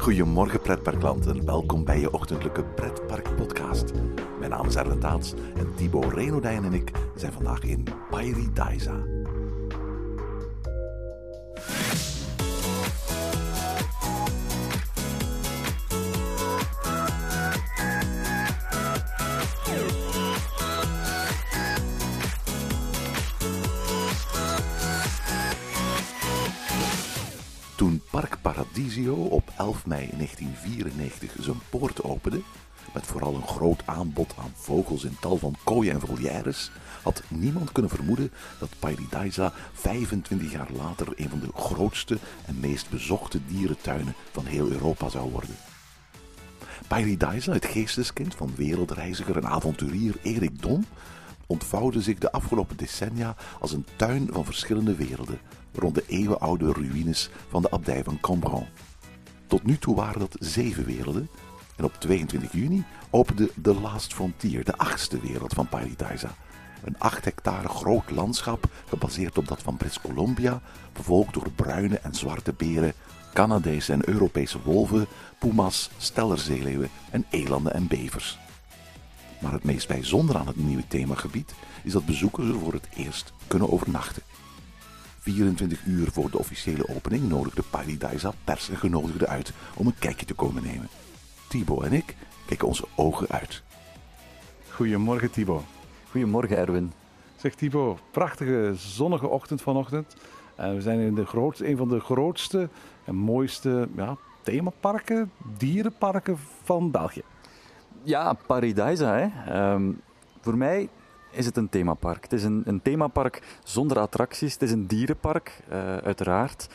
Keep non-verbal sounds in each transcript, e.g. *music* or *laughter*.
Goedemorgen pretparkland en welkom bij je ochtendelijke pretpark podcast. Mijn naam is Erwin Taats en Thibaut Renodijn en ik zijn vandaag in Paradisa. Op 11 mei 1994 zijn poort opende, met vooral een groot aanbod aan vogels in tal van kooien en volières, had niemand kunnen vermoeden dat Paradisa 25 jaar later een van de grootste en meest bezochte dierentuinen van heel Europa zou worden. Paradisa, het geesteskind van wereldreiziger en avonturier Erik Dom, ontvouwde zich de afgelopen decennia als een tuin van verschillende werelden rond de eeuwenoude ruïnes van de abdij van Cambron. Tot nu toe waren dat zeven werelden en op 22 juni opende The Last Frontier, de achtste wereld van Paradisa. Een 8 hectare groot landschap gebaseerd op dat van Brits Columbia, bevolkt door bruine en zwarte beren, Canadese en Europese wolven, puma's, stellerzeeleeuwen en elanden en bevers. Maar het meest bijzondere aan het nieuwe themagebied is dat bezoekers er voor het eerst kunnen overnachten. 24 uur voor de officiële opening nodigde Paradisa pers en genodigden uit om een kijkje te komen nemen. Thibaut en ik keken onze ogen uit. Goedemorgen Thibaut. Goedemorgen Erwin. Zeg Thibaut, prachtige zonnige ochtend vanochtend. En we zijn in de grootste, een van de grootste en mooiste ja, themaparken, dierenparken van België. Ja, Paradisa. Hè. Ehm, voor mij is het een themapark. Het is een, een themapark zonder attracties. Het is een dierenpark, eh, uiteraard.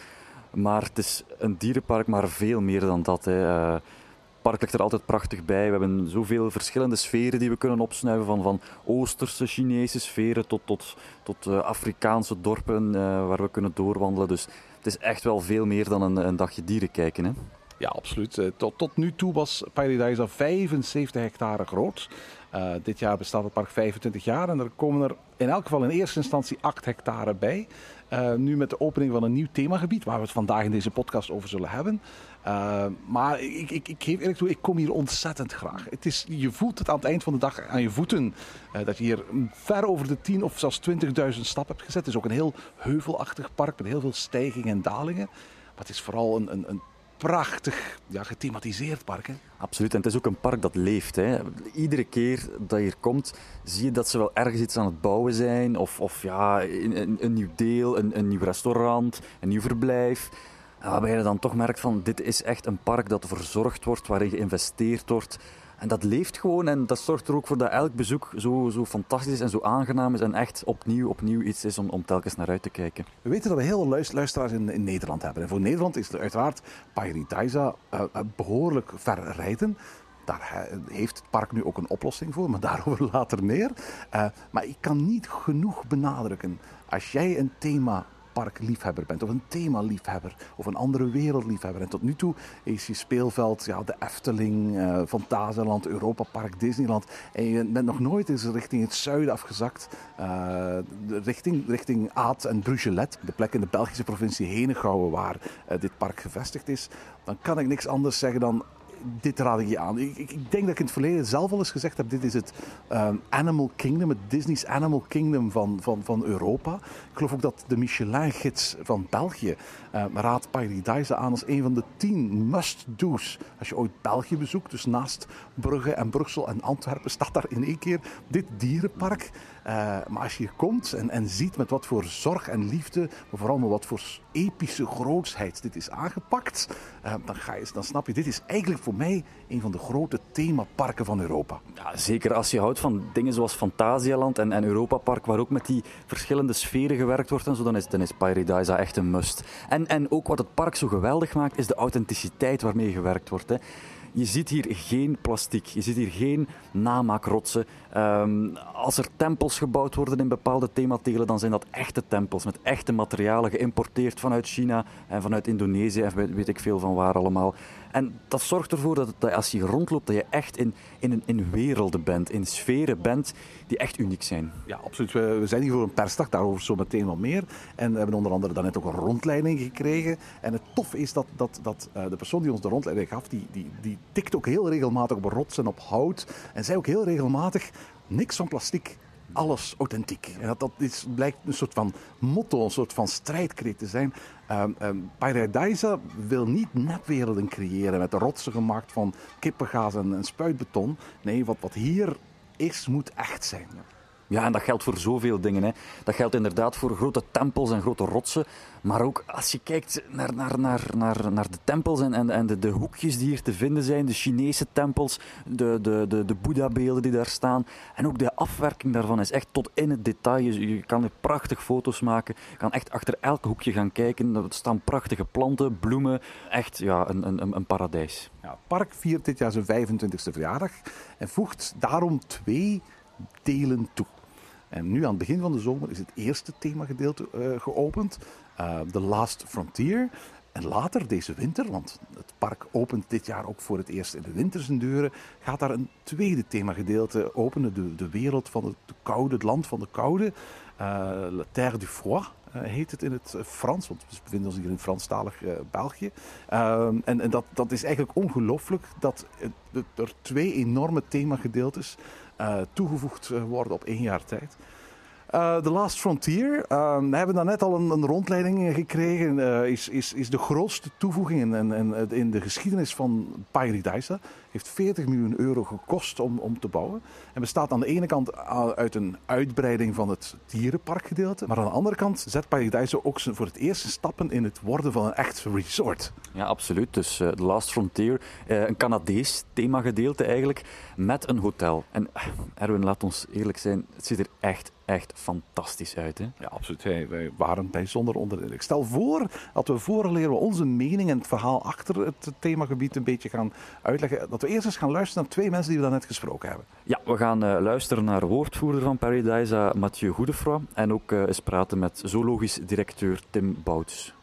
Maar het is een dierenpark, maar veel meer dan dat. Hè. Eh, het park ligt er altijd prachtig bij. We hebben zoveel verschillende sferen die we kunnen opsnuiven. Van, van Oosterse, Chinese sferen tot, tot, tot eh, Afrikaanse dorpen waar we kunnen doorwandelen. Dus het is echt wel veel meer dan een, een dagje dieren kijken. Hè. Ja, absoluut. Tot, tot nu toe was Paradisa 75 hectare groot. Eh, dit jaar bestaat het park 25 jaar en er komen er in elk geval in eerste instantie 8 hectare bij. Eh, nu met de opening van een nieuw themagebied, waar we het vandaag in deze podcast over zullen hebben. Eh, maar ik, ik, ik geef eerlijk toe, ik kom hier ontzettend graag. Het is, je voelt het aan het eind van de dag aan je voeten. dat je hier ver over de 10 of zelfs 20.000 stappen hebt gezet. Het is ook een heel heuvelachtig park met heel veel stijgingen en dalingen. Maar het is vooral een, een, een prachtig ja, gethematiseerd park. Absoluut, en het is ook een park dat leeft. Hè. Iedere keer dat je hier komt, zie je dat ze wel ergens iets aan het bouwen zijn. Of, of ja, een, een, een nieuw deel, een, een nieuw restaurant, een nieuw verblijf. En waarbij je dan toch merkt van, dit is echt een park dat verzorgd wordt, waarin geïnvesteerd wordt. En dat leeft gewoon en dat zorgt er ook voor dat elk bezoek zo, zo fantastisch is en zo aangenaam is. En echt opnieuw, opnieuw iets is om, om telkens naar uit te kijken. We weten dat we heel veel luis- luisteraars in, in Nederland hebben. En voor Nederland is uiteraard Paradisa eh, eh, behoorlijk ver rijden. Daar he- heeft het park nu ook een oplossing voor, maar *laughs* daarover later meer. Eh, maar ik kan niet genoeg benadrukken. Als jij een themaparkliefhebber bent, of een themaliefhebber, of een andere wereldliefhebber. En tot nu toe is je speelveld ja, de Efteling, Fantasieland, Europa Park, Disneyland. En je bent nog nooit eens richting het zuiden afgezakt, eh, richting, richting Aad en Brugelet, de plek in de Belgische provincie Henegouwen waar eh, dit park gevestigd is. Dan kan ik niks anders zeggen dan dit raad ik je aan. Ik, ik, ik denk dat ik in het verleden zelf al eens gezegd heb: dit is het ehm, Animal Kingdom, het Disney's Animal Kingdom van, van, van Europa. Ik geloof ook dat de Michelin-gids van België eh, raadt Paradise aan als een van de tien must-do's. Als je ooit België bezoekt, dus naast Brugge en Brussel en Antwerpen, staat daar in één keer dit dierenpark. Eh, maar als je hier komt en, en ziet met wat voor zorg en liefde, maar vooral met wat voor epische grootsheid dit is aangepakt, eh, dan, ga je, dan snap je, dit is eigenlijk voor mij een van de grote themaparken van Europa. Ja, zeker als je houdt van dingen zoals Fantasialand en, en Europa Park, waar ook met die verschillende sferen gewerkt wordt en zo, dan is, dan is echt een must. En, en ook wat het park zo geweldig maakt, is de authenticiteit waarmee gewerkt wordt. Hè. Je ziet hier geen plastic, je ziet hier geen namaakrotsen. Ehm, als er tempels gebouwd worden in bepaalde thematelen, dan zijn dat echte tempels met echte materialen geïmporteerd vanuit China en vanuit Indonesië en weet ik veel van waar allemaal. En dat zorgt ervoor dat, als je rondloopt, dat je echt in, in, in werelden bent, in sferen bent die echt uniek zijn. Ja, absoluut. We, zijn hier voor een persdag, daarover zo meteen wat meer. En we hebben onder andere daarnet ook een rondleiding gekregen. En het tof is dat, dat, dat eh, de persoon die ons de rondleiding gaf, die, die, die tikt ook heel regelmatig op rots en op hout. En zei ook heel regelmatig, niks van plastic, alles authentiek. En dat, dat blijkt een soort van motto, een soort van strijdkreet te zijn. Um, Paradise wil niet nepwerelden creëren met rotsen gemaakt van kippengaas en, en spuitbeton. Nee, wat, wat hier is, moet echt zijn. Ja, en dat geldt voor zoveel dingen. Hè. Dat geldt inderdaad voor grote tempels en grote rotsen. Maar ook als je kijkt naar, naar, naar, naar, naar de tempels en, en, de, de hoekjes die hier te vinden zijn, de Chinese tempels, de, de, de, de Boeddha-beelden die daar staan. En ook de afwerking daarvan is echt tot in het detail. Je, je kan er prachtig foto's maken. Je kan echt achter elk hoekje gaan kijken. Er staan prachtige planten, bloemen. Echt ja, een, een, een paradijs. Ja, het park viert dit jaar zijn 25e verjaardag en voegt daarom twee delen toe. En nu aan het begin van de zomer is het eerste themagedeelte uh, geopend, uh, The Last Frontier. En later deze winter, want het park opent dit jaar ook voor het eerst in de winter zijn deuren, gaat daar een tweede themagedeelte openen. De, de wereld van het, de koude, het land van de koude. Uh, La Terre du Froid heet het in het Frans, want we bevinden ons hier in Franstalig België. en en dat, dat is eigenlijk ongelooflijk dat er twee enorme themagedeeltes uh, toegevoegd worden op één jaar tijd. Uh, The Last Frontier, uh, we hebben daar net al een, een rondleiding gekregen, is, is, is de grootste toevoeging in, in, in, in de geschiedenis van Paradise. Heeft 40 miljoen euro gekost om, om te bouwen. En bestaat aan de ene kant uit een uitbreiding van het dierenparkgedeelte. Maar aan de andere kant zet Paradise ook voor het eerst stappen in het worden van een echt resort. Ja, absoluut. Dus The Last Frontier, een Canadees themagedeelte eigenlijk, met een hotel. En Erwin, laat ons eerlijk zijn, het ziet er echt echt fantastisch uit. Hè? Ja, absoluut. Hey, wij waren bijzonder onder de indruk. Stel voor dat we voorleren we onze mening en het verhaal achter het themagebied een beetje gaan uitleggen. Dat we eerst eens gaan luisteren naar twee mensen die we daarnet gesproken hebben. Ja, we gaan uh, luisteren naar woordvoerder van Paradise, Mathieu Goedefroy. En ook uh, eens praten met zoologisch directeur Tim Bouts.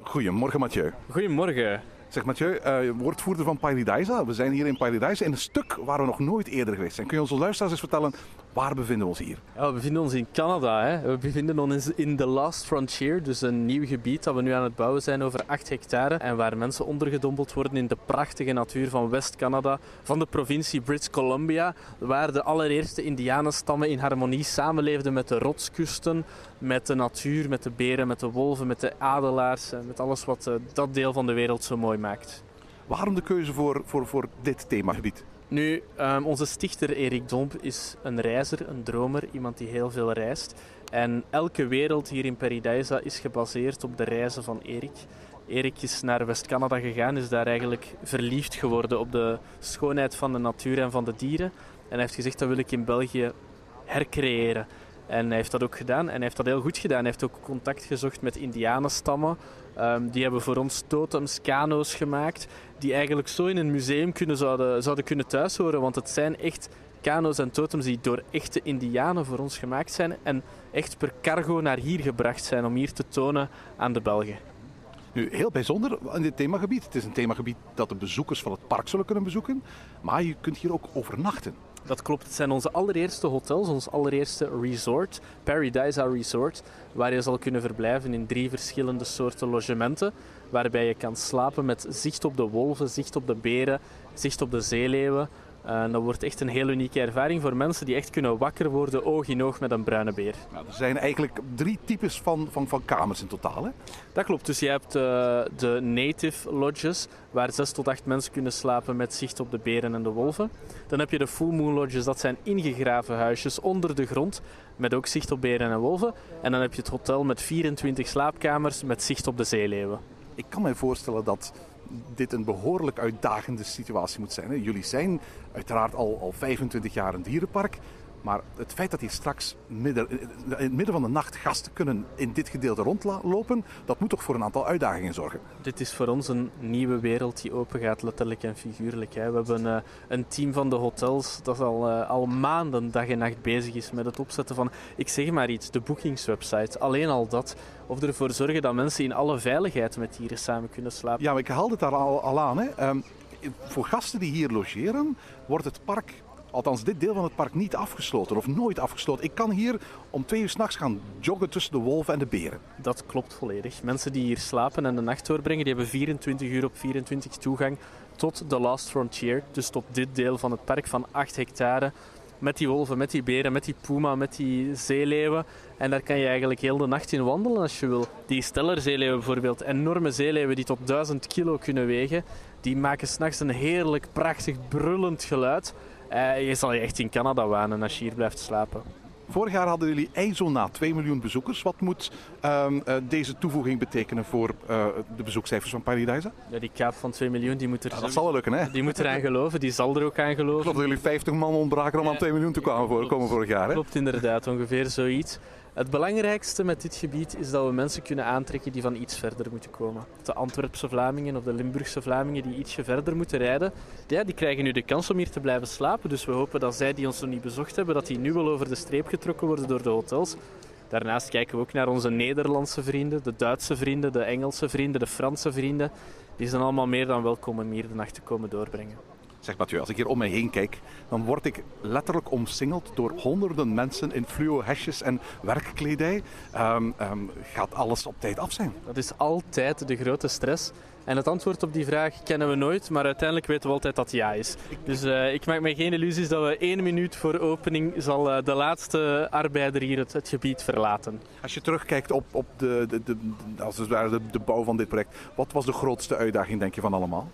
Goedemorgen, Mathieu. Goedemorgen. Zeg Mathieu, uh, woordvoerder van Paradise. We zijn hier in Paradise in een stuk waar we nog nooit eerder geweest zijn. Kun je onze luisteraars eens vertellen, waar bevinden we ons hier? Ja, we bevinden ons in Canada. Hè. We bevinden ons in The Last Frontier, dus een nieuw gebied dat we nu aan het bouwen zijn over 8 hectare. En waar mensen ondergedompeld worden in de prachtige natuur van West-Canada, van de provincie British Columbia, waar de allereerste indianenstammen in harmonie samenleefden met de rotskusten, met de natuur, met de beren, met de wolven, met de adelaars, met alles wat uh, dat deel van de wereld zo mooi maakt. Waarom de keuze voor, voor, voor dit themagebied? Nu, um, onze stichter Erik Domp is een reizer, een dromer, iemand die heel veel reist. En elke wereld hier in Paradise is gebaseerd op de reizen van Erik. Erik is naar West-Canada gegaan, is daar eigenlijk verliefd geworden op de schoonheid van de natuur en van de dieren. En hij heeft gezegd, dat wil ik in België hercreëren. En hij heeft dat ook gedaan en hij heeft dat heel goed gedaan. Hij heeft ook contact gezocht met indianenstammen. Um, die hebben voor ons totems, kano's gemaakt, die eigenlijk zo in een museum kunnen, zouden, zouden kunnen thuishoren. Want het zijn echt kano's en totems die door echte indianen voor ons gemaakt zijn en echt per cargo naar hier gebracht zijn om hier te tonen aan de Belgen. Nu, heel bijzonder in dit themagebied. Het is een themagebied dat de bezoekers van het park zullen kunnen bezoeken, maar je kunt hier ook overnachten. Dat klopt. Het zijn onze allereerste hotels, ons allereerste resort, Paradise Resort, waar je zal kunnen verblijven in drie verschillende soorten logementen, waarbij je kan slapen met zicht op de wolven, zicht op de beren, zicht op de zeeleeuwen. En dat wordt echt een heel unieke ervaring voor mensen die echt kunnen wakker worden, oog in oog met een bruine beer. Nou, er zijn eigenlijk drie types van, van, van kamers in totaal. Hè? Dat klopt. Dus je hebt uh, de native lodges, waar zes tot acht mensen kunnen slapen met zicht op de beren en de wolven. Dan heb je de full moon lodges, dat zijn ingegraven huisjes onder de grond, met ook zicht op beren en wolven. En dan heb je het hotel met 24 slaapkamers met zicht op de zeeleeuwen. Ik kan me voorstellen dat dit een behoorlijk uitdagende situatie moet zijn. Jullie zijn uiteraard al, al 25 jaar een dierenpark. Maar het feit dat hier straks midden, in het midden van de nacht gasten kunnen in dit gedeelte rondlopen, dat moet toch voor een aantal uitdagingen zorgen. Dit is voor ons een nieuwe wereld die open gaat, letterlijk en figuurlijk. Hè. We hebben uh, een team van de hotels dat al, uh, al maanden dag en nacht bezig is met het opzetten van, ik zeg maar iets, de boekingswebsite. Alleen al dat. Of ervoor zorgen dat mensen in alle veiligheid met dieren samen kunnen slapen. Ja, maar ik haalde het daar al, al aan. Hè. Um, voor gasten die hier logeren, wordt het park althans dit deel van het park niet afgesloten of nooit afgesloten. Ik kan hier om twee uur s'nachts gaan joggen tussen de wolven en de beren. Dat klopt volledig. Mensen die hier slapen en de nacht doorbrengen, die hebben 24 uur op 24 toegang tot de Last Frontier. Dus tot dit deel van het park van 8 hectare. Met die wolven, met die beren, met die puma, met die zeeleeuwen. En daar kan je eigenlijk heel de nacht in wandelen als je wil. Die stellerzeeleeuwen bijvoorbeeld, enorme zeeleeuwen die tot 1000 kilo kunnen wegen, die maken s'nachts een heerlijk, prachtig, brullend geluid. Uh, je zal je echt in Canada wanen als je hier blijft slapen. Vorig jaar hadden jullie IJzona 2 miljoen bezoekers. Wat moet uh, uh, deze toevoeging betekenen voor uh, de bezoekcijfers van Paradise? Ja, die kaap van 2 miljoen, die moet er... Ja, dat zal wel lukken, hè? Die moet eraan geloven, die zal er ook aan geloven. Klopt, jullie 50 man ontbraken om aan 2 miljoen te komen vorig jaar, hè? Klopt inderdaad, ongeveer zoiets. Het belangrijkste met dit gebied is dat we mensen kunnen aantrekken die van iets verder moeten komen. De Antwerpse Vlamingen of de Limburgse Vlamingen die ietsje verder moeten rijden, ja, die krijgen nu de kans om hier te blijven slapen. Dus we hopen dat zij die ons nog niet bezocht hebben, dat die nu wel over de streep getrokken worden door de hotels. Daarnaast kijken we ook naar onze Nederlandse vrienden, de Duitse vrienden, de Engelse vrienden, de Franse vrienden. Die zijn allemaal meer dan welkom om hier de nacht te komen doorbrengen. Zeg Mathieu, als ik hier om mij heen kijk, dan word ik letterlijk omsingeld door honderden mensen in fluo hesjes en werkkledij. Um, um, gaat alles op tijd af zijn? Dat is altijd de grote stress. En het antwoord op die vraag kennen we nooit, maar uiteindelijk weten we altijd dat ja is. Dus uh, ik maak me geen illusies dat we één minuut voor opening zal uh, de laatste arbeider hier het, het, gebied verlaten. Als je terugkijkt op, op de, de, de, als het ware de, de bouw van dit project, wat was de grootste uitdaging denk je van allemaal?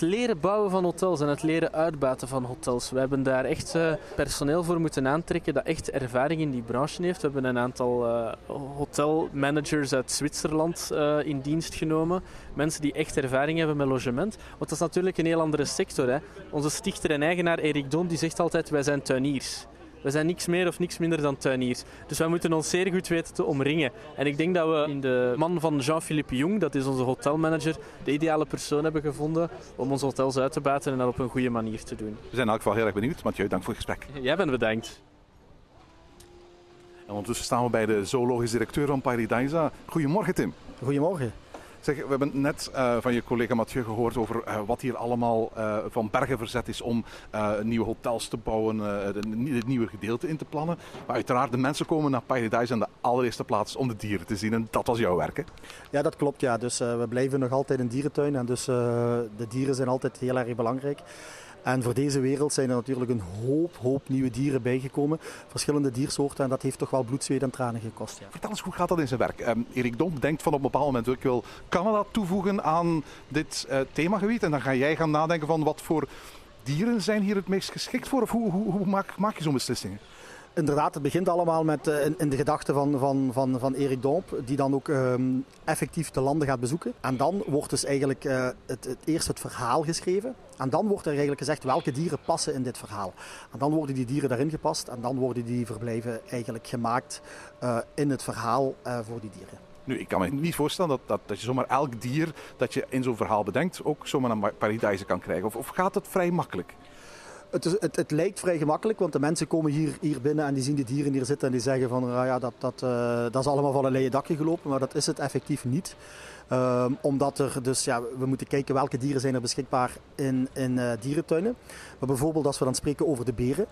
Het leren bouwen van hotels en het leren uitbaten van hotels. We hebben daar echt uh, personeel voor moeten aantrekken dat echt ervaring in die branche heeft. We hebben een aantal uh, hotelmanagers uit Zwitserland uh, in dienst genomen. Mensen die echt ervaring hebben met logement. Want dat is natuurlijk een heel andere sector. Hè. Onze stichter en eigenaar Erik Doom die zegt altijd wij zijn tuiniers. We zijn niks meer of niks minder dan tuiniers. Dus wij moeten ons zeer goed weten te omringen. En ik denk dat we in de man van Jean-Philippe Jong, dat is onze hotelmanager, de ideale persoon hebben gevonden om onze hotels uit te baten en dat op een goede manier te doen. We zijn in elk geval heel erg benieuwd. Mathieu, dank voor het gesprek. Jij bent bedankt. En ondertussen staan we bij de zoologisch directeur van Paradisa. Goedemorgen Tim. Goedemorgen. Zeg, we hebben net uh, van je collega Mathieu gehoord over uh, wat hier allemaal uh, van bergen verzet is om nieuwe hotels te bouwen, het nieuwe gedeelte in te plannen. Maar uiteraard, de mensen komen naar Paradise in de allereerste plaats om de dieren te zien. En dat was jouw werk, hè? Ja, dat klopt. Ja. Dus we blijven nog altijd een dierentuin. En dus de dieren zijn altijd heel erg belangrijk. En voor deze wereld zijn er natuurlijk een hoop, hoop nieuwe dieren bijgekomen. Verschillende diersoorten en dat heeft toch wel bloed, zweet en tranen gekost. Ja. Vertel eens, hoe gaat dat in zijn werk? Um, Erik Dom denkt van op een bepaald moment, ik wil Canada toevoegen aan dit uh, themagebied. En dan ga jij gaan nadenken van wat voor dieren zijn hier het meest geschikt voor? Of hoe, hoe, hoe maak, maak je zo'n beslissingen? Inderdaad, het begint allemaal met, uh, in, in, de gedachte van, van, van, van Erik Domp, die dan ook um, effectief de landen gaat bezoeken. En dan wordt dus eigenlijk uh, het, het, eerst het verhaal geschreven. En dan wordt er eigenlijk gezegd welke dieren passen in dit verhaal. En dan worden die dieren daarin gepast en dan worden die verblijven eigenlijk gemaakt uh, in het verhaal voor die dieren. Nu, ik kan me niet voorstellen dat, dat, dat je zomaar elk dier dat je in zo'n verhaal bedenkt ook zomaar naar paradijzen kan krijgen. Of, of gaat het vrij makkelijk? Het, het, het, lijkt vrij gemakkelijk, want de mensen komen hier, hier binnen en die zien die dieren hier zitten en die zeggen van ah ja, dat, dat, uh, dat is allemaal van een leien dakje gelopen, maar dat is het effectief niet. Um, omdat er dus, ja, we moeten kijken welke dieren zijn er beschikbaar in, in uh, dierentuinen. Maar bijvoorbeeld als we dan spreken over de beren.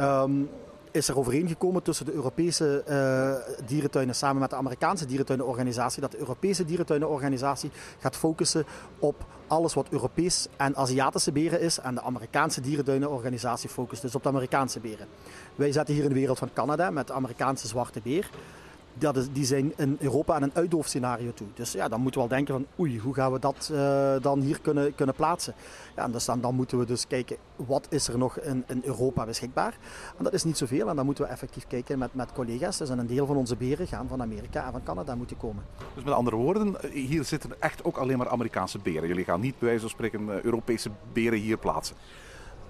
Um, is er overeengekomen tussen de Europese uh, dierentuinen samen met de Amerikaanse dierentuinenorganisatie dat de Europese dierentuinenorganisatie gaat focussen op alles wat Europees en Aziatische beren is en de Amerikaanse dierentuinenorganisatie focust dus op de Amerikaanse beren. Wij zetten hier in de wereld van Canada met de Amerikaanse zwarte beer dat is, die zijn in Europa aan een uitdoofscenario toe. Dus ja, dan moeten we wel denken van oei, hoe gaan we dat uh, dan hier kunnen, kunnen plaatsen? Ja, en dus dan, moeten we dus kijken, wat is er nog in, Europa beschikbaar? En dat is niet zoveel en dan moeten we effectief kijken met, met collega's. Dus een deel van onze beren gaan van Amerika en van Canada moeten komen. Dus met andere woorden, hier zitten echt ook alleen maar Amerikaanse beren. Jullie gaan niet bij wijze van spreken Europese beren hier plaatsen.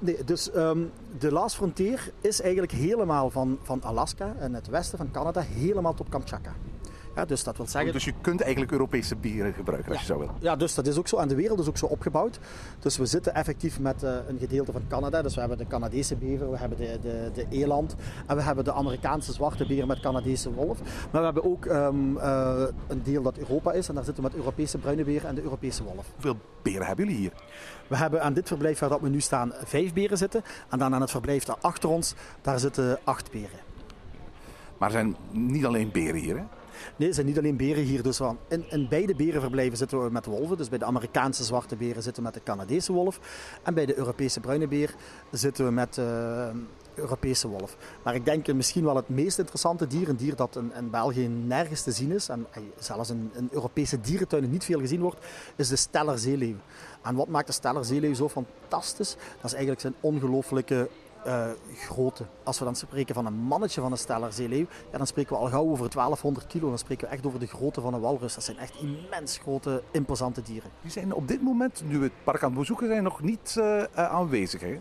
Nee, dus ehm, de Last Frontier is eigenlijk helemaal van, van Alaska en het westen van Canada helemaal tot Kamchatka. Ja, dus dat wil zeggen... Dus je kunt eigenlijk Europese bieren gebruiken als je zou willen. Ja, dus dat is ook zo. En de wereld is ook zo opgebouwd. Dus we zitten effectief met eh, een gedeelte van Canada. Dus we hebben de Canadese bever, we hebben de, de, de eland en we hebben de Amerikaanse zwarte beer met Canadese wolf. Maar we hebben ook ehm, eh, een deel dat Europa is en daar zitten we met Europese bruine beer en de Europese wolf. Hoeveel beren hebben jullie hier? We hebben aan dit verblijf waar dat we nu staan vijf beren zitten. En dan aan het verblijf daar achter ons, daar zitten acht beren. Maar er zijn niet alleen beren hier, hè? Nee, er zijn niet alleen beren hier. Dus in, in beide berenverblijven zitten we met wolven. Dus bij de Amerikaanse zwarte beren zitten we met de Canadese wolf. En bij de Europese bruine beer zitten we met de Europese wolf. Maar ik denk misschien wel het meest interessante dier, een dier dat in, in België nergens te zien is, en zelfs in, in Europese dierentuinen niet veel gezien wordt, is de stellerzeeleeuw. En wat maakt de stellerzeeleeuw zo fantastisch? Dat is eigenlijk zijn ongelooflijke uh, grootte. Als we dan spreken van een mannetje van een stellerzeeleeuw, ja, dan spreken we al gauw over 1200 kilo. Dan spreken we echt over de grootte van een walrus. Dat zijn echt immens grote, imposante dieren. Die zijn op dit moment, nu we het park aan het bezoeken zijn, nog niet uh, aanwezig. Hè?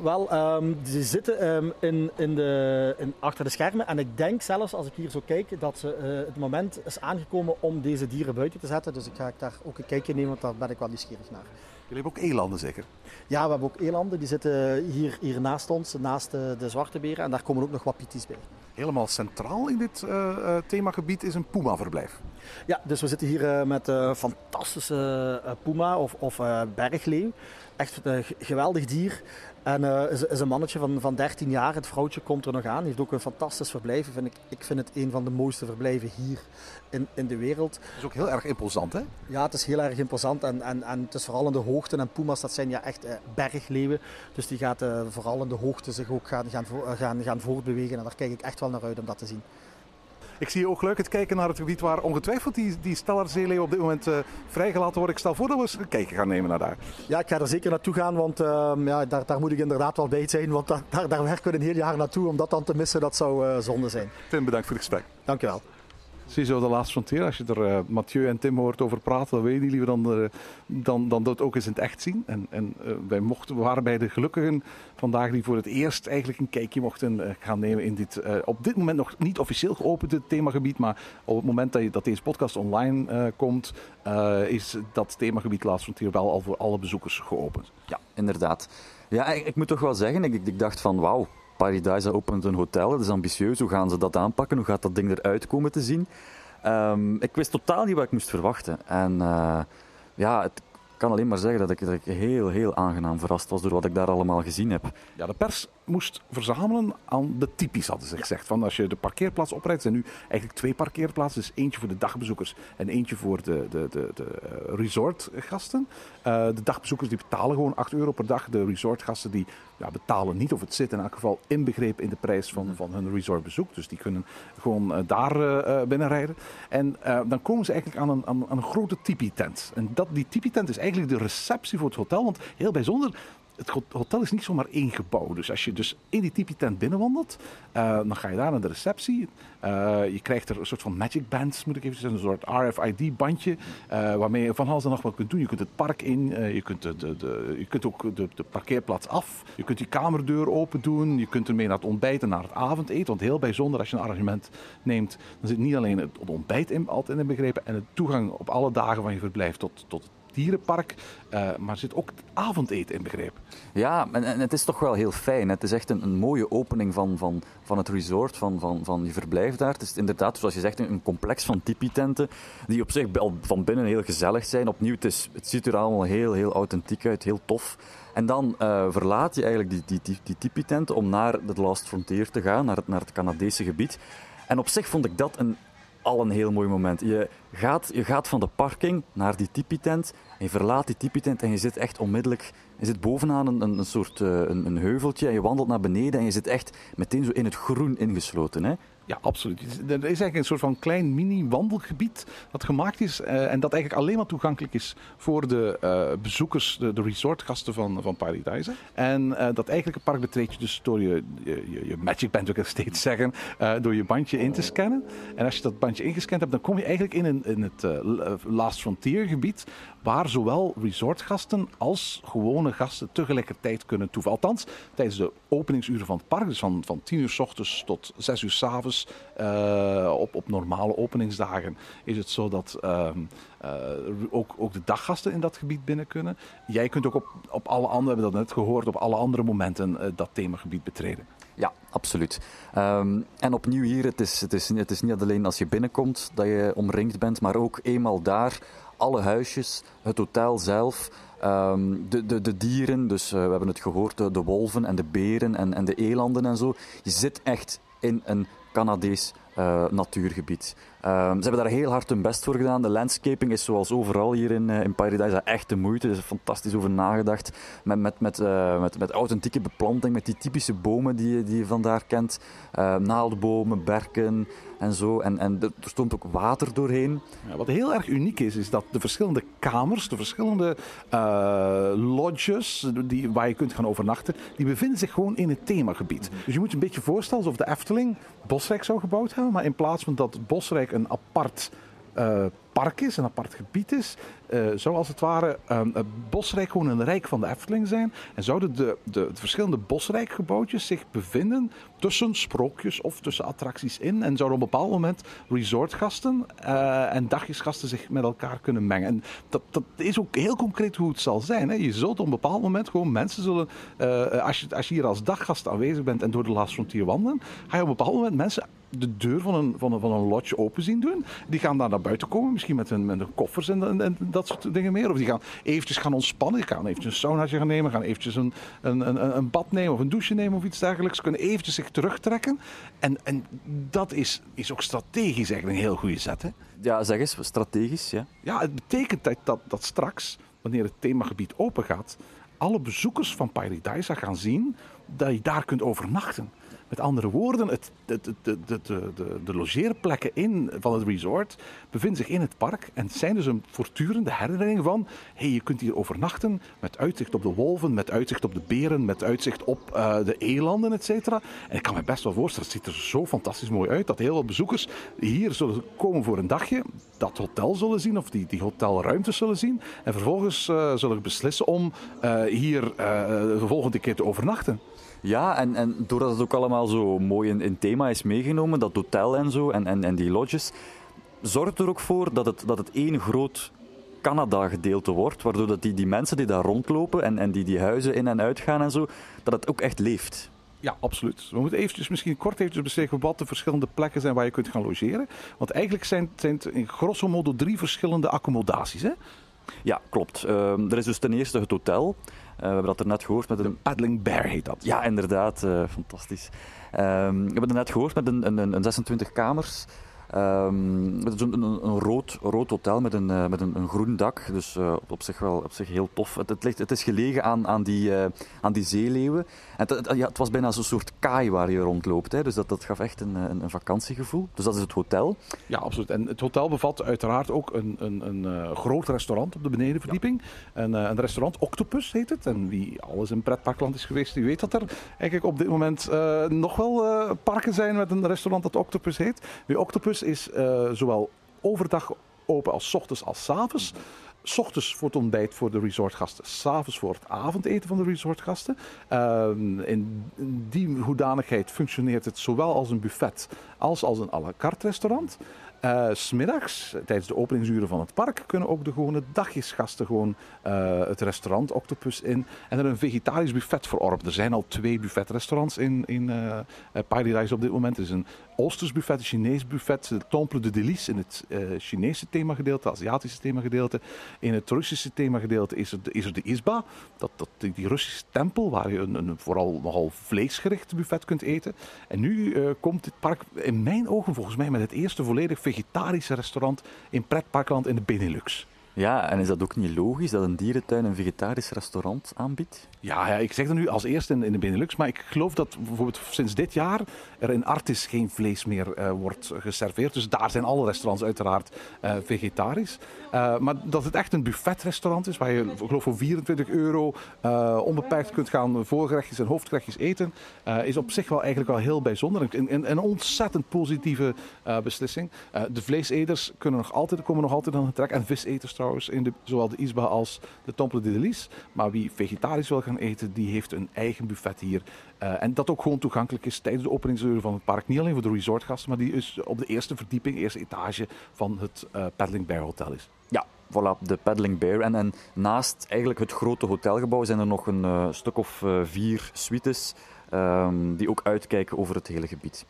Wel, um, die zitten um, in, in de, in, achter de schermen. En ik denk zelfs, als ik hier zo kijk, dat ze, uh, het moment is aangekomen om deze dieren buiten te zetten. Dus ik ga daar ook een kijkje nemen, want daar ben ik wel nieuwsgierig naar. Jullie hebben ook elanden zeker? Ja, we hebben ook elanden. Die zitten hier, hier naast ons, naast de, de zwarte beren. En daar komen ook nog wat bij. Helemaal centraal in dit uh, themagebied is een puma-verblijf. Ja, dus we zitten hier uh, met uh, fantastische puma of, of bergleeuw. Echt een geweldig dier. En uh, is, is, een mannetje van, van 13 jaar. Het vrouwtje komt er nog aan. Heeft ook een fantastisch verblijf. Vind ik, ik vind het een van de mooiste verblijven hier in, in de wereld. Het is ook heel erg imposant, hè? Ja, het is heel erg imposant. En, en, en het is vooral in de hoogte. En puma's, dat zijn ja echt uh, bergleeuwen. Dus die gaat uh, vooral in de hoogte zich ook gaan, gaan, gaan, gaan voortbewegen. En daar kijk ik echt wel naar uit om dat te zien. Ik zie je ook leuk het kijken naar het gebied waar ongetwijfeld die, die Stellarzeeleeuw op dit moment uh, vrijgelaten wordt. Ik stel voor dat we eens een kijkje gaan nemen naar daar. Ja, ik ga er zeker naartoe gaan, want uh, ja, daar, daar, moet ik inderdaad wel bij zijn. Want daar, daar, daar werken we een heel jaar naartoe. Om dat dan te missen, dat zou uh, zonde zijn. Tim, bedankt voor het gesprek. Dankjewel. Ziezo, de laatste frontier. Als je er uh, Mathieu en Tim hoort over praten, dan weet je liever dan, uh, dan, dan dat ook eens in het echt zien. En, en uh, wij mochten, waren bij de gelukkigen vandaag die voor het eerst eigenlijk een kijkje mochten gaan nemen in dit op dit moment nog niet officieel geopende themagebied. Maar op het moment dat, je, dat deze podcast online komt, is dat themagebied Laatste Frontier wel al voor alle bezoekers geopend. Ja, inderdaad. Ja, ik, ik moet toch wel zeggen, ik, ik dacht van wauw, Paradise opent een hotel, dat is ambitieus. Hoe gaan ze dat aanpakken? Hoe gaat dat ding eruit komen te zien? Um, ik wist totaal niet wat ik moest verwachten. En uh, ja, het, ik kan alleen maar zeggen dat ik, dat ik heel, heel aangenaam verrast was door wat ik daar allemaal gezien heb. Ja, de pers moest verzamelen aan de typisch, hadden ze gezegd. Van als je de parkeerplaats oprijdt, zijn nu eigenlijk twee parkeerplaatsen. Dus eentje voor de dagbezoekers en eentje voor de, de, de, de resortgasten. Uh, de dagbezoekers die betalen gewoon 8 euro per dag. De resortgasten die ja, betalen niet, of het zit in elk geval inbegrepen in de prijs van, van hun resortbezoek. Dus die kunnen gewoon uh, daar uh, binnenrijden. En dan komen ze eigenlijk aan een, aan, aan een grote tipi-tent. En dat, die tipi-tent is eigenlijk de receptie voor het hotel. Want heel bijzonder, het hotel is niet zomaar één gebouw. Dus als je dus in die tipi-tent binnenwandelt, uh, dan ga je daar naar de receptie. Uh, je krijgt er een soort van magic bands, moet ik even zeggen. Een soort RFID-bandje, uh, waarmee je van alles en nog wat kunt doen. Je kunt het park in, je, kunt de, de, de, je kunt ook de, de, parkeerplaats af. Je kunt die kamerdeur open doen. Je kunt ermee naar het ontbijt en naar het avondeten. Want heel bijzonder, als je een arrangement neemt, dan zit niet alleen het ontbijt in, altijd in begrepen en het toegang op alle dagen van je verblijf tot, tot het dierenpark, uh, maar zit ook het avondeten in begrepen. Ja, en, het is toch wel heel fijn. Het is echt een, een mooie opening van, van, van het resort, van, van, van je verblijf daar. Het is inderdaad, zoals je zegt, een complex van tipi-tenten, die op zich al van binnen heel gezellig zijn. Opnieuw, het, het ziet er allemaal heel, heel authentiek uit, heel tof. En dan uh, verlaat je eigenlijk die, die, die, die tipi-tent om naar de Last Frontier te gaan, naar het, naar het Canadese gebied. En op zich vond ik dat een al een heel mooi moment. Je gaat, je gaat van de parking naar die tipi-tent en je verlaat die tipi-tent en je zit echt onmiddellijk... Je zit bovenaan een, een, soort uh, een, een, heuveltje en je wandelt naar beneden en je zit echt meteen zo in het groen ingesloten. Hè? Ja, absoluut. Er is eigenlijk een soort van klein mini-wandelgebied dat gemaakt is uh, en dat eigenlijk alleen maar toegankelijk is voor de uh, bezoekers, de, de, resortgasten van, van Paradise. En uh, dat eigenlijke park betreed je dus door je, je, je Magic Band, wil ik steeds *laughs* zeggen, door je bandje in te scannen. En als je dat bandje ingescand hebt, dan kom je eigenlijk in, een, in het Last Frontier gebied, waar zowel resortgasten als gewone gasten tegelijkertijd kunnen toevallen. Althans, tijdens de openingsuren van het park, dus van, van 10 uur s ochtends tot 6 uur s avonds, uh, op, op normale openingsdagen, is het zo dat uh, uh, ook, ook de daggasten in dat gebied binnen kunnen. Jij kunt ook op, op alle andere, we hebben dat net gehoord, op alle andere momenten uh, dat themagebied betreden. Ja, absoluut. Um, en opnieuw hier, het is, het, is, het is niet alleen als je binnenkomt dat je omringd bent, maar ook eenmaal daar alle huisjes, het hotel zelf, um, de, de, de dieren, dus we hebben het gehoord, de, de, wolven en de beren en, en de elanden en zo. Je zit echt in een Canadees uh, natuurgebied. Um, ze hebben daar heel hard hun best voor gedaan. De landscaping is zoals overal hier in, uh, in Paradise echt de moeite. Er is fantastisch over nagedacht. Met, met, met, uh, met, met authentieke beplanting, met die typische bomen die, die je vandaar kent. naaldbomen, berken en zo. En, en er stond ook water doorheen. Ja, wat heel erg uniek is, is dat de verschillende kamers, de verschillende lodges die, waar je kunt gaan overnachten, die bevinden zich gewoon in het themagebied. Dus je moet je een beetje voorstellen alsof de Efteling Bosrijk zou gebouwd hebben maar in plaats van dat Bosrijk een apart uh, park is, een apart gebied is, uh, zou als het ware um, het Bosrijk gewoon een rijk van de Efteling zijn. En zouden de, de, de, verschillende Bosrijkgebouwtjes zich bevinden tussen sprookjes of tussen attracties in. En zouden op een bepaald moment resortgasten uh, en dagjesgasten zich met elkaar kunnen mengen. En dat, dat is ook heel concreet hoe het zal zijn. Hè. Je zult op een bepaald moment gewoon mensen zullen, uh, als, je, als je hier als daggast aanwezig bent en door de Last Frontier wandelen, ga je op een bepaald moment mensen de deur van een, van een, van een lodge open zien doen. Die gaan daar naar buiten komen, misschien met hun, met hun koffers en, en, en, dat soort dingen meer. Of die gaan eventjes gaan ontspannen, die gaan eventjes een saunaatje gaan nemen, gaan eventjes een, een, een, een bad nemen of een douche nemen of iets dergelijks. Ze kunnen eventjes zich terugtrekken. En, en dat is, is ook strategisch eigenlijk een heel goede zet. Hè? Ja, zeg eens, strategisch, ja. Ja, het betekent dat, dat, dat straks, wanneer het themagebied open gaat, alle bezoekers van Paradise gaan zien dat je daar kunt overnachten. Met andere woorden, het, de, de, de, de, logeerplekken in, van het resort bevinden zich in het park en zijn dus een voortdurende herinnering van hey, je kunt hier overnachten met uitzicht op de wolven, met uitzicht op de beren, met uitzicht op uh, de elanden, et cetera. En ik kan me best wel voorstellen, het ziet er zo fantastisch mooi uit, dat heel veel bezoekers hier zullen komen voor een dagje, dat hotel zullen zien of die, die hotelruimtes zullen zien en vervolgens uh, zullen beslissen om uh, hier de volgende keer te overnachten. Ja, en, en doordat het ook allemaal zo mooi in, in thema is meegenomen, dat hotel en zo, en, en, en die lodges, zorgt er ook voor dat het, dat het één groot Canada-gedeelte wordt, waardoor dat die, die mensen die daar rondlopen en, en die die huizen in en uit gaan en zo, dat het ook echt leeft. Ja, absoluut. We moeten eventjes, misschien kort eventjes beschrijven wat de verschillende plekken zijn waar je kunt gaan logeren. Want eigenlijk zijn, zijn het in grosso modo drie verschillende accommodaties. Hè? Ja, klopt. Uh, er is dus ten eerste het hotel. Uh, we hebben dat er net gehoord met een... De Paddling Bear heet dat. Ja, inderdaad. Uh, fantastisch. Um, we hebben het net gehoord met een, een, een 26 kamers. Um, het is een, een, een, rood, rood hotel met een, uh, met een, een groen dak. Dus uh, op zich wel op zich heel tof. Het, het, ligt, het is gelegen aan, aan, die, uh, aan die zeeleeuwen. En het, ja, het was bijna zo'n soort kaai waar je rondloopt. Hè. Dus dat, dat gaf echt een, een, een, vakantiegevoel. Dus dat is het hotel. Ja, absoluut. En het hotel bevat uiteraard ook een, een, een groot restaurant op de benedenverdieping. Ja. En, een restaurant Octopus heet het. En wie alles in pretparkland is geweest, die weet dat er eigenlijk op dit moment nog wel parken zijn met een restaurant dat Octopus heet. Wie Octopus is uh, zowel overdag open als ochtends als avonds. S ochtends voor het ontbijt voor de resortgasten, s'avonds voor het avondeten van de resortgasten. Uh, in die hoedanigheid functioneert het zowel als een buffet als als een à la carte restaurant. Uh, Smiddags, tijdens de openingsuren van het park, kunnen ook de gewone dagjesgasten gewoon het restaurant Octopus in en er een vegetarisch buffet verorpen. Er zijn al twee buffetrestaurants in, in uh, Paradise op dit moment. Er is een Oosters buffet, een Chinees buffet, de Temple de Délice in het Chinese themagedeelte, het Aziatische themagedeelte. In het Russische themagedeelte is er, is er de Isba, dat, dat, die Russische tempel waar je een, een vooral nogal vleesgericht buffet kunt eten. En nu komt dit park in mijn ogen volgens mij met het eerste volledig vegetarische restaurant in pretparkland in de Benelux. Ja, en is dat ook niet logisch dat een dierentuin een vegetarisch restaurant aanbiedt? Ja, ja, ik zeg dat nu als eerste in, de Benelux, maar ik geloof dat bijvoorbeeld sinds dit jaar er in Artis geen vlees meer eh, wordt geserveerd. Dus daar zijn alle restaurants uiteraard eh, vegetarisch. Eh, maar dat het echt een buffetrestaurant is, waar je geloof voor 24 euro onbeperkt kunt gaan voorgerechtjes en hoofdgerechtjes eten, is op zich wel eigenlijk wel heel bijzonder. Een, een, een ontzettend positieve beslissing. De vleeseters kunnen nog altijd, komen nog altijd aan het trek. En viseters in de, zowel de Isba als de Temple de Delis. Maar wie vegetarisch wil gaan eten, die heeft een eigen buffet hier. Eh, en dat ook gewoon toegankelijk is tijdens de openingsuren van het park. Niet alleen voor de resortgasten, maar die is op de eerste verdieping, eerste etage van het eh Paddling Bear Hotel is. Ja, voilà, de Paddling Bear. En, en naast eigenlijk het grote hotelgebouw zijn er nog een eh, stuk of vier suites ehm, die ook uitkijken over het hele gebied.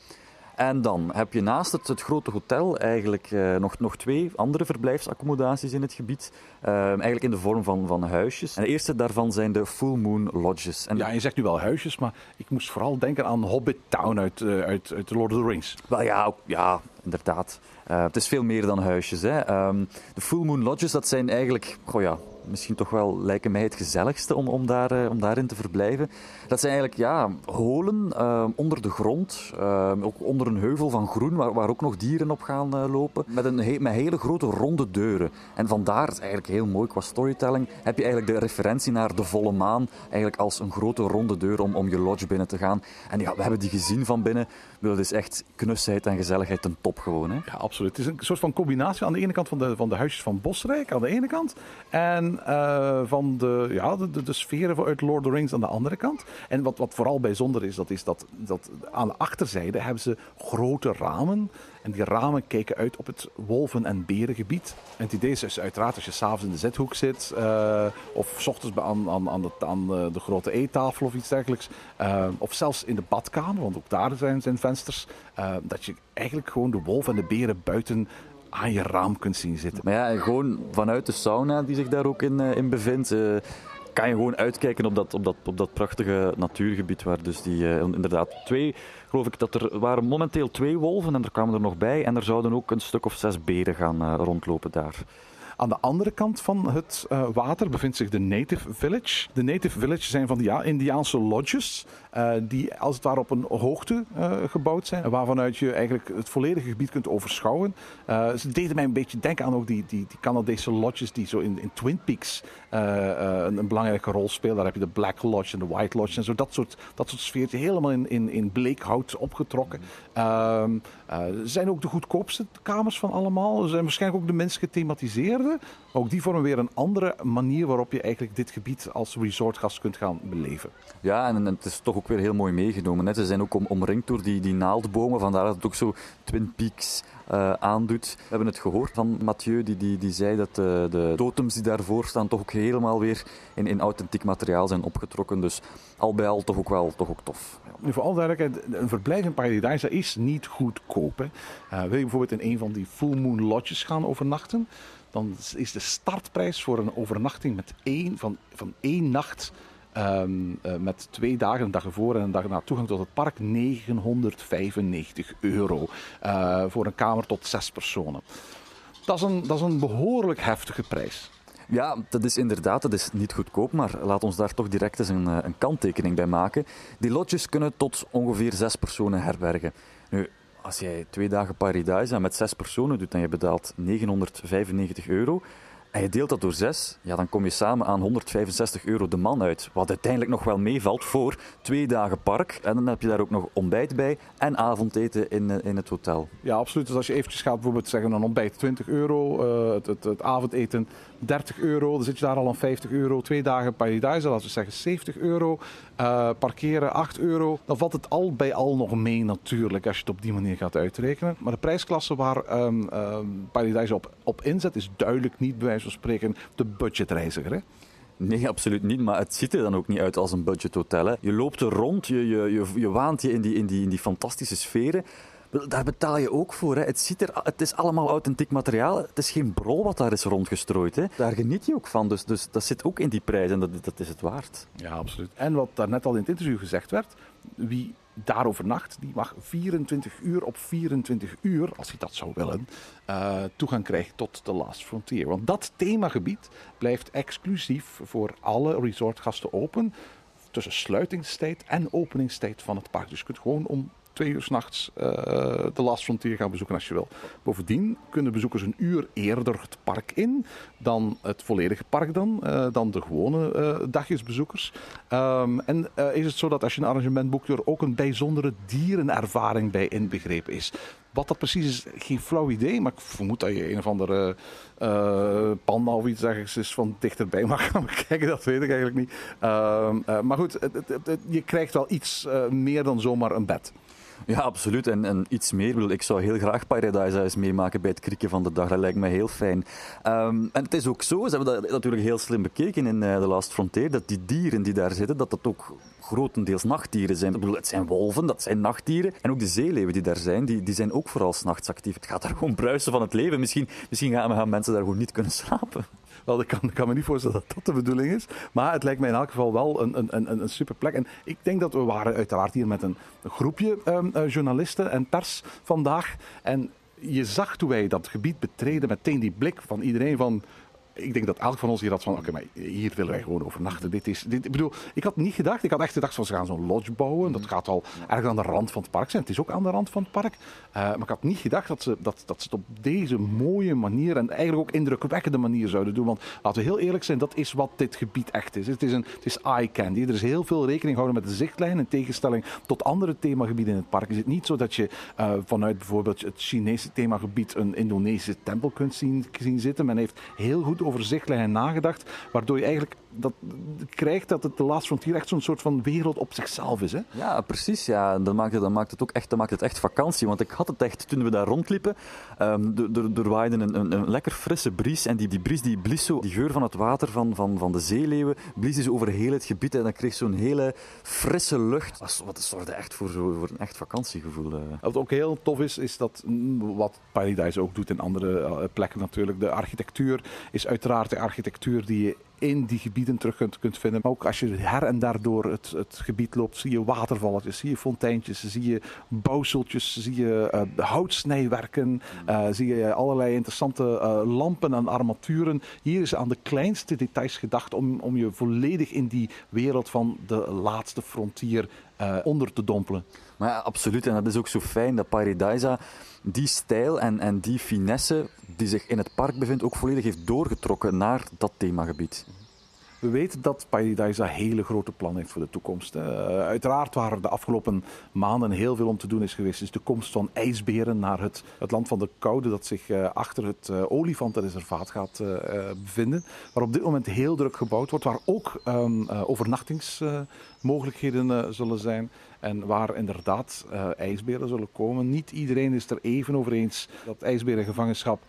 En dan heb je naast het, het grote hotel eigenlijk eh, nog, nog twee andere verblijfsaccommodaties in het gebied. Ehm, eigenlijk in de vorm van, van huisjes. En de eerste daarvan zijn de Full Moon Lodges. En Ja, je zegt nu wel huisjes, maar ik moest vooral denken aan Hobbit Town uit, eh, uit, Lord of the Rings. Wel ja, ook- ja inderdaad. Eh, het is veel meer dan huisjes. Hè. Ehm, de Full Moon Lodges, dat zijn eigenlijk, goh ja, misschien toch wel lijken mij het gezelligste om, om, daar, eh, om daarin te verblijven. Dat zijn eigenlijk ja, holen ehm, onder de grond, ehm, ook onder een heuvel van groen, waar, waar ook nog dieren op gaan eh, lopen, met, een met hele grote ronde deuren. En vandaar, is eigenlijk heel mooi qua storytelling, heb je eigenlijk de referentie naar de volle maan, eigenlijk als een grote ronde deur om, om je lodge binnen te gaan. En ja, we hebben die gezien van binnen. Dat is echt knusheid en gezelligheid ten top gewoon. Hè? Ja, absoluut. Het is een soort van combinatie aan de ene kant van de, van de huisjes van Bosrijk, aan de ene kant. En eh, van de, ja, de, de, de sferen uit Lord of the Rings aan de andere kant. En wat, wat vooral bijzonder is, dat is dat, dat aan de achterzijde hebben ze grote ramen. En die ramen kijken uit op het wolven- en berengebied. En het idee is dus uiteraard als je s'avonds in de zithoek zit, eh, of s ochtends aan, aan, aan, de, aan de, grote eettafel of iets dergelijks, eh, of zelfs in de badkamer, want ook daar zijn, zijn vensters, eh, dat je eigenlijk gewoon de wolven en de beren buiten aan je raam kunt zien zitten. Maar ja, en gewoon vanuit de sauna die zich daar ook in, in bevindt, kan je gewoon uitkijken op dat, op, dat, op dat prachtige natuurgebied. Waar dus die eh, inderdaad twee, geloof ik dat er waren momenteel twee wolven en er kwamen er nog bij. En er zouden ook een stuk of zes beren gaan eh, rondlopen daar. Aan de andere kant van het eh, water bevindt zich de Native Village. De Native Village zijn van die ja, Indiaanse lodges, eh, die als het ware op een hoogte eh, gebouwd zijn, waarvanuit je eigenlijk het volledige gebied kunt overschouwen. Ze deden mij een beetje denken aan ook die, die, die Canadese lodges die zo in, in Twin Peaks een, een belangrijke rol spelen. Daar heb je de Black Lodge en de White Lodge en zo. Dat soort, dat soort sfeertje, helemaal in, in, in bleekhout opgetrokken. Ehm, eh, zijn ook de goedkoopste kamers van allemaal. Ze zijn waarschijnlijk ook de minst gethematiseerde. Ook die vormen weer een andere manier waarop je eigenlijk dit gebied als resortgast kunt gaan beleven. Ja, en, en het is toch ook weer heel mooi meegenomen. Hè. Ze zijn ook om, omringd door die, die naaldbomen, vandaar dat het ook zo Twin Peaks eh, aandoet. We hebben het gehoord van Mathieu, die, die, die zei dat de, de totems die daarvoor staan toch ook helemaal weer in, in authentiek materiaal zijn opgetrokken. Dus al bij al toch ook wel toch ook tof. Ja. Nu, voor alle duidelijkheid, een verblijf in Paradise is niet goedkoop. Hè. Eh, wil je bijvoorbeeld in een van die full moon lodges gaan overnachten, dan is de startprijs voor een overnachting met één, van, van één nacht ehm, eh, met twee dagen, een dag ervoor en een dag na toegang tot het park, 995 euro eh, voor een kamer tot zes personen. Dat is een, dat is een behoorlijk heftige prijs. Ja, dat is inderdaad, dat is niet goedkoop, maar laat ons daar toch direct eens een, eh, een kanttekening bij maken. Die lodges kunnen tot ongeveer zes personen herbergen. Nu, als jij twee dagen Paradise met zes personen doet en je betaalt 995 euro en je deelt dat door zes, ja, dan kom je samen aan 165 euro de man uit. Wat uiteindelijk nog wel meevalt voor twee dagen park. En dan heb je daar ook nog ontbijt bij en avondeten in, eh, in het hotel. Ja, absoluut. Dus als je eventjes gaat bijvoorbeeld zeggen een ontbijt 20 euro, eh, het, het, het avondeten 30 euro, dan zit je daar al aan 50 euro. Twee dagen Paradise, laten we zeggen 70 euro. Eh, parkeren 8 euro. Dan valt het al bij al nog mee natuurlijk als je het op die manier gaat uitrekenen. Maar de prijsklasse waar Paradise op, op inzet is duidelijk niet bij wijze van spreken de budgetreiziger. Hè? Nee, absoluut niet. Maar het ziet er dan ook niet uit als een budgethotel. Hè. Je loopt er rond, je, je, je, je waant je in die, in, die, in die fantastische sferen. Daar betaal je ook voor. Hè. Het, ziet er, het is allemaal authentiek materiaal. Het is geen brol wat daar is rondgestrooid. Hè. Daar geniet je ook van. Dus, dus dat zit ook in die prijs en dat, dat is het waard. Ja, absoluut. En wat daarnet al in het interview gezegd werd, wie daar overnacht, die mag 24 uur op 24 uur, als hij dat zou willen, uh, toegang krijgen tot The Last Frontier. Want dat themagebied blijft exclusief voor alle resortgasten open tussen sluitingstijd en openingstijd van het park. Dus je kunt gewoon om twee uur s'nachts uh, de Last Frontier gaan bezoeken als je wil. Bovendien kunnen bezoekers een uur eerder het park in dan het volledige park dan, uh, dan de gewone uh, dagjesbezoekers. Um, en is het zo dat als je een arrangement boekt, er ook een bijzondere dierenervaring bij inbegrepen is. Wat dat precies is, geen flauw idee. Maar ik vermoed dat je een of andere uh, panda of iets ergens van dichterbij *laughs* mag gaan kijken. Dat weet ik eigenlijk niet. Uh, maar goed, je krijgt wel iets meer dan zomaar een bed. Ja, absoluut. En, en iets meer. Ik zou heel graag Paradise meemaken bij het krieken van de dag. Dat lijkt me heel fijn. Um, en het is ook zo, ze hebben dat natuurlijk heel slim bekeken in uh, The Last Frontier, dat die dieren die daar zitten, dat dat ook grotendeels nachtdieren zijn. Ik bedoel, het zijn wolven, dat zijn nachtdieren. En ook de zeeleeuwen die daar zijn, die, die zijn ook vooral s'nachts actief. Het gaat daar gewoon bruisen van het leven. Misschien, misschien gaan, gaan mensen daar gewoon niet kunnen slapen. Wel, ik kan, kan me niet voorstellen dat dat de bedoeling is. Maar het lijkt mij in elk geval wel een, een, een, een super plek. En ik denk dat we waren uiteraard hier met een, groepje um, uh, journalisten en pers vandaag. En je zag toen wij dat gebied betreden meteen die blik van iedereen van ik denk dat elk van ons hier had van, oké, maar hier willen wij gewoon overnachten. Dit is, dit, ik bedoel, ik had niet gedacht, ik had echt gedacht van, ze gaan zo'n lodge bouwen. Dat gaat al ergens aan de rand van het park zijn. Het is ook aan de rand van het park. Uh, maar ik had niet gedacht dat ze, dat, dat ze het op deze mooie manier en eigenlijk ook indrukwekkende manier zouden doen. Want laten we heel eerlijk zijn, dat is wat dit gebied echt is. Het is, een, het is eye candy. Er is heel veel rekening gehouden met de zichtlijn in tegenstelling tot andere themagebieden in het park. Is het niet zo dat je uh, vanuit bijvoorbeeld het Chinese themagebied een Indonesische tempel kunt zien, zien zitten. Men heeft heel goed over zichtlijnen nagedacht, waardoor je eigenlijk dat krijgt dat het de Last Frontier echt zo'n soort van wereld op zichzelf is. Hè? Ja, precies. Ja. Dat, maakt, dat maakt het ook echt, dat maakt het echt vakantie. Want ik had het echt, toen we daar rondliepen, um, er, waaide een, een, een, lekker frisse bries. En die, die bries die blies zo, die geur van het water van, van, van de zeeleeuwen, blies dus over heel het gebied. En dan kreeg zo'n hele frisse lucht. Wat zorgde echt voor, zo, voor een echt vakantiegevoel. Uh. Wat ook heel tof is, is dat wat Paradise ook doet in andere uh, plekken natuurlijk. De architectuur is uiteraard de architectuur die je in die gebieden terug kunt, kunt vinden. Maar ook als je her en daar door het, het gebied loopt, zie je watervalletjes, zie je fonteintjes, zie je bouwseltjes, zie je uh, houtsnijwerken, uh, zie je allerlei interessante uh, lampen en armaturen. Hier is aan de kleinste details gedacht om, om je volledig in die wereld van de laatste frontier onder te dompelen. Maar ja, absoluut. En dat is ook zo fijn dat Paradisa die stijl en, en die finesse die zich in het park bevindt ook volledig heeft doorgetrokken naar dat themagebied. We weten dat Paradise hele grote plannen heeft voor de toekomst. Uh, uiteraard waar de afgelopen maanden heel veel om te doen is geweest, is de komst van ijsberen naar het, het land van de koude dat zich uh, achter het uh, olifantenreservaat gaat bevinden. Waar op dit moment heel druk gebouwd wordt, waar ook um, overnachtingsmogelijkheden zullen zijn. En waar inderdaad uh, ijsberen zullen komen. Niet iedereen is er even over eens dat ijsberengevangenschap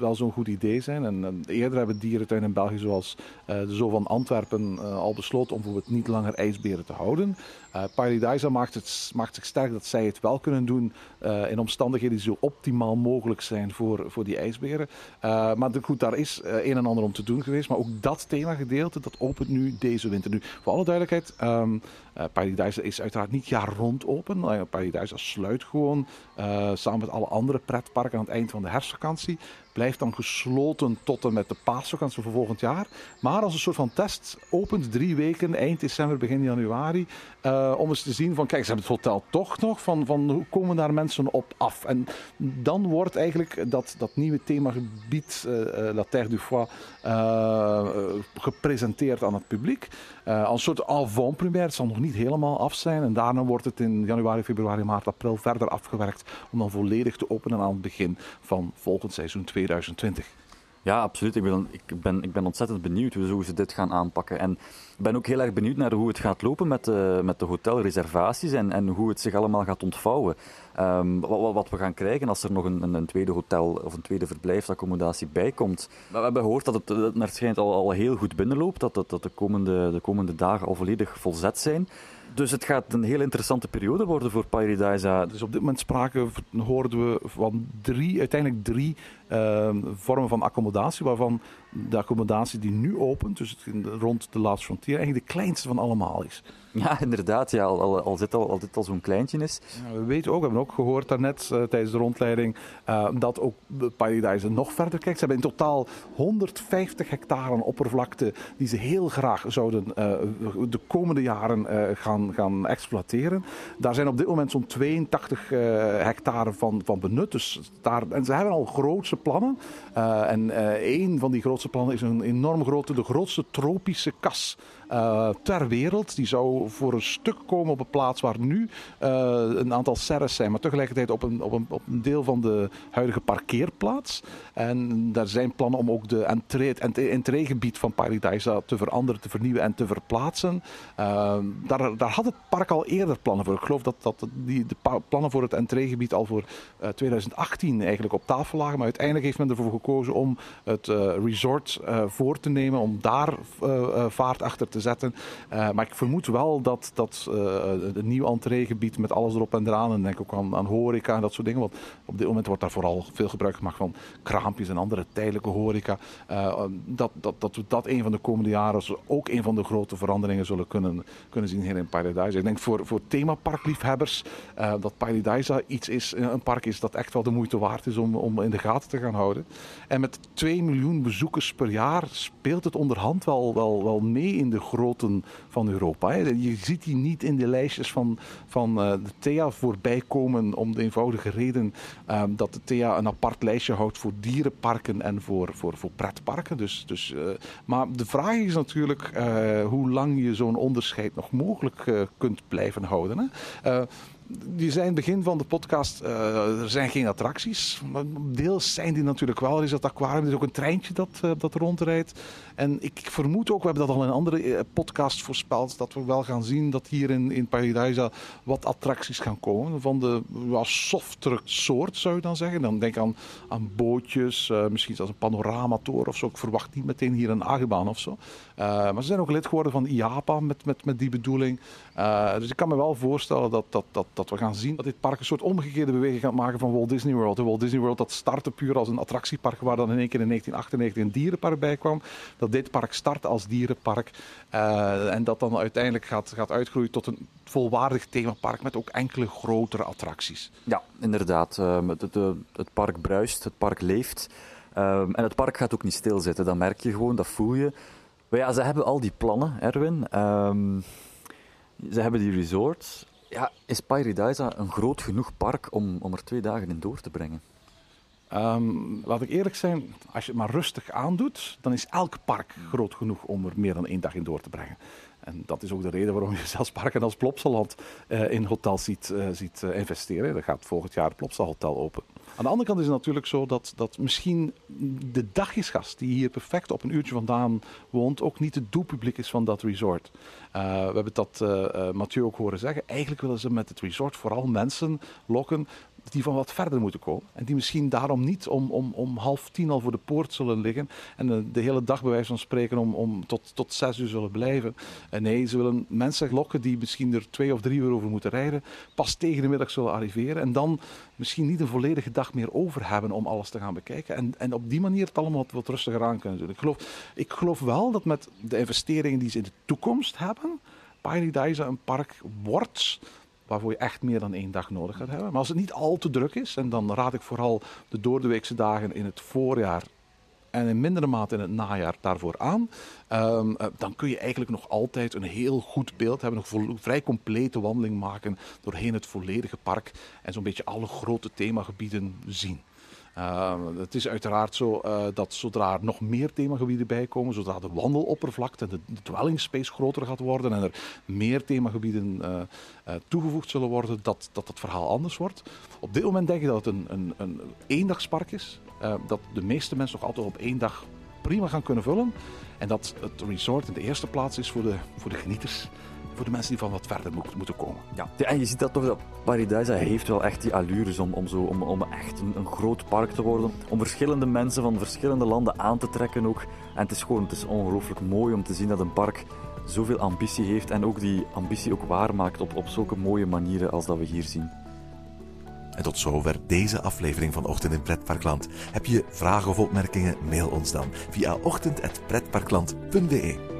wel zo'n goed idee zijn. En, en eerder hebben dierentuinen in België, zoals de Zoo van Antwerpen, al besloten om bijvoorbeeld niet langer ijsberen te houden. Uh, Paradisa maakt, het, maakt zich sterk dat zij het wel kunnen doen in omstandigheden die zo optimaal mogelijk zijn voor, voor die ijsberen. maar goed, daar is een en ander om te doen geweest. Maar ook dat themagedeelte, dat opent nu deze winter. Nu, voor alle duidelijkheid, um, Paradise is uiteraard niet jaar rond open. Uh, Paradise sluit gewoon samen met alle andere pretparken aan het eind van de herfstvakantie blijft dan gesloten tot en met de paasvakantie voor volgend jaar. Maar als een soort van test opent drie weken, eind december, begin januari. Uh, om eens te zien van, kijk, ze hebben het hotel toch nog. Van, van hoe komen daar mensen op af? En dan wordt eigenlijk dat, dat nieuwe themagebied, uh, La Terre du Foie, uh, gepresenteerd aan het publiek. als een soort avant-première. Het zal nog niet helemaal af zijn. En daarna wordt het in januari, februari, maart, april verder afgewerkt. Om dan volledig te openen aan het begin van volgend seizoen 2020. Ja, absoluut. Ik ben, ik, ben, ik ben ontzettend benieuwd hoe ze dit gaan aanpakken. En ben ook heel erg benieuwd naar hoe het gaat lopen met de, met de hotelreservaties en, en hoe het zich allemaal gaat ontvouwen. Um, wat, wat, we gaan krijgen als er nog een, een, tweede hotel of een tweede verblijfsaccommodatie bij komt. We hebben gehoord dat het, het naar schijnt al, al heel goed binnenloopt, dat, dat, dat de, komende, de komende dagen al volledig volzet zijn. Dus het gaat een heel interessante periode worden voor Paradise. Dus op dit moment spraken, hoorden we van drie, uiteindelijk drie uh, vormen van accommodatie, waarvan de accommodatie die nu opent, dus het, rond de Last Frontier, eigenlijk de kleinste van allemaal is. Ja, inderdaad. Ja, al, al, al, dit al, al zo'n kleintje is. Ja, we weten ook, we hebben ook gehoord daarnet eh, tijdens de rondleiding, eh, dat ook Paradise nog verder kijkt. Ze hebben in totaal 150 hectare oppervlakte die ze heel graag zouden eh, de komende jaren gaan, gaan exploiteren. Daar zijn op dit moment zo'n 82 eh, hectare van, van benut. Dus daar, en ze hebben al grootse plannen. En een van die grootste plannen is een enorm grote, de grootste tropische kas ter wereld. Die zou voor een stuk komen op een plaats waar nu eh, een aantal serres zijn, maar tegelijkertijd op een, op, een, op een deel van de huidige parkeerplaats. En daar zijn plannen om ook de entree, het entre- entreegebied van Paradise te veranderen, te vernieuwen en te verplaatsen. Eh, daar, daar had het park al eerder plannen voor. Ik geloof dat, dat die, de plannen voor het entreegebied al voor eh, 2018 eigenlijk op tafel lagen. Maar uiteindelijk heeft men ervoor gekozen om het eh, resort eh, voor te nemen, om daar eh, eh, vaart achter te zetten. Eh, maar ik vermoed wel dat, dat eh, het nieuw entreegebied met alles erop en eraan, en denk ook aan, aan horeca en dat soort dingen, want op dit moment wordt daar vooral veel gebruik gemaakt van kraampjes en andere tijdelijke horeca, eh, dat, dat, dat we dat een van de komende jaren ook een van de grote veranderingen zullen kunnen, kunnen zien hier in Paradise. Ik denk voor, voor themaparkliefhebbers eh, dat Paradise iets is, eh, een park is dat echt wel de moeite waard is om, om in de gaten te gaan houden. En met 2 miljoen bezoekers per jaar speelt het onderhand wel, wel, wel mee in de grootte van Europa. Hè. Je ziet die niet in de lijstjes van, van eh, de TEA voorbij komen om de eenvoudige reden eh, dat de TEA een apart lijstje houdt voor dierenparken en voor, voor, voor pretparken. Dus, dus, eh, maar de vraag is natuurlijk hoe lang je zo'n onderscheid nog mogelijk kunt blijven houden. Hè. Eh, die zijn begin van de podcast, er zijn geen attracties. Deels zijn die natuurlijk wel. Er is dat aquarium, er is ook een treintje dat, dat rondrijdt. En ik, vermoed ook, we hebben dat al in andere eh, podcast voorspeld, dat we wel gaan zien dat hier in, in Paradise wat attracties gaan komen. Van de ja, softere soort, zou je dan zeggen. Dan denk aan, aan bootjes, eh, misschien zelfs een panoramatoren of zo. Ik verwacht niet meteen hier een achtbaan of zo. Eh, maar ze zijn ook lid geworden van IAPA met, met, met die bedoeling. Dus ik kan me wel voorstellen dat, dat, dat, dat we gaan zien dat dit park een soort omgekeerde beweging gaat maken van Walt Disney World. De Walt Disney World dat startte puur als een attractiepark waar dan in één keer in 1998 een dierenpark bij kwam. Dat dit park start als dierenpark eh, en dat dan uiteindelijk gaat, gaat uitgroeien tot een volwaardig themapark met ook enkele grotere attracties. Ja, inderdaad. Ehm, het, eh, het park bruist, het park leeft. En het park gaat ook niet stilzitten. Dat merk je gewoon, dat voel je. Maar ja, ze hebben al die plannen, Erwin. Ehm, ze hebben die resorts. Ja, is Paradise een groot genoeg park om, om er twee dagen in door te brengen? Ehm, laat ik eerlijk zijn, als je het maar rustig aandoet, dan is elk park groot genoeg om er meer dan één dag in door te brengen. En dat is ook de reden waarom je *laughs* zelfs parken als Plopsaland eh, in hotels ziet, eh, ziet eh, investeren. Er gaat volgend jaar het Plopsa Hotel open. Aan de andere kant is het natuurlijk zo dat, dat misschien de dagjesgast die hier perfect op een uurtje vandaan woont, ook niet het doelpubliek is van dat resort. We hebben dat Mathieu ook horen zeggen. Eigenlijk willen ze met het resort vooral mensen lokken die van wat verder moeten komen. En die misschien daarom niet om, om, om half tien al voor de poort zullen liggen. En de, de hele dag bij wijze van spreken om, om tot, tot zes uur zullen blijven. En nee, ze willen mensen lokken die misschien er twee of drie uur over moeten rijden. Pas tegen de middag zullen arriveren. En dan misschien niet een volledige dag meer over hebben om alles te gaan bekijken. En, en op die manier het allemaal wat, wat rustiger aan kunnen doen. Ik geloof, ik geloof wel dat met de investeringen die ze in de toekomst hebben... Paradise een park wordt waarvoor je echt meer dan één dag nodig gaat hebben. Maar als het niet al te druk is, en dan raad ik vooral de doordeweekse dagen in het voorjaar en in mindere mate in het najaar daarvoor aan, ehm, eh, dan kun je eigenlijk nog altijd een heel goed beeld hebben, een vrij complete wandeling maken doorheen het volledige park en zo'n beetje alle grote themagebieden zien. Uh, het is uiteraard zo uh, dat zodra er nog meer themagebieden bij komen, zodra de wandeloppervlakte, de, de dwelling space groter gaat worden en er meer themagebieden uh, toegevoegd zullen worden, dat, dat het verhaal anders wordt. Op dit moment denk ik dat het een, een, een eendagspark is, dat de meeste mensen nog altijd op één dag prima gaan kunnen vullen en dat het resort in de eerste plaats is voor de, voor de genieters voor de mensen die van wat verder moet, moeten komen. Ja. ja, en je ziet dat toch, dat Paradise heeft wel echt die allures om, om, zo, om, om echt een, een, groot park te worden. Om verschillende mensen van verschillende landen aan te trekken ook. En het is gewoon, het is ongelooflijk mooi om te zien dat een park zoveel ambitie heeft en ook die ambitie ook waarmaakt op, op zulke mooie manieren als dat we hier zien. En tot zover deze aflevering van Ochtend in Pretparkland. Heb je vragen of opmerkingen? Mail ons dan via ochtend.pretparkland.be.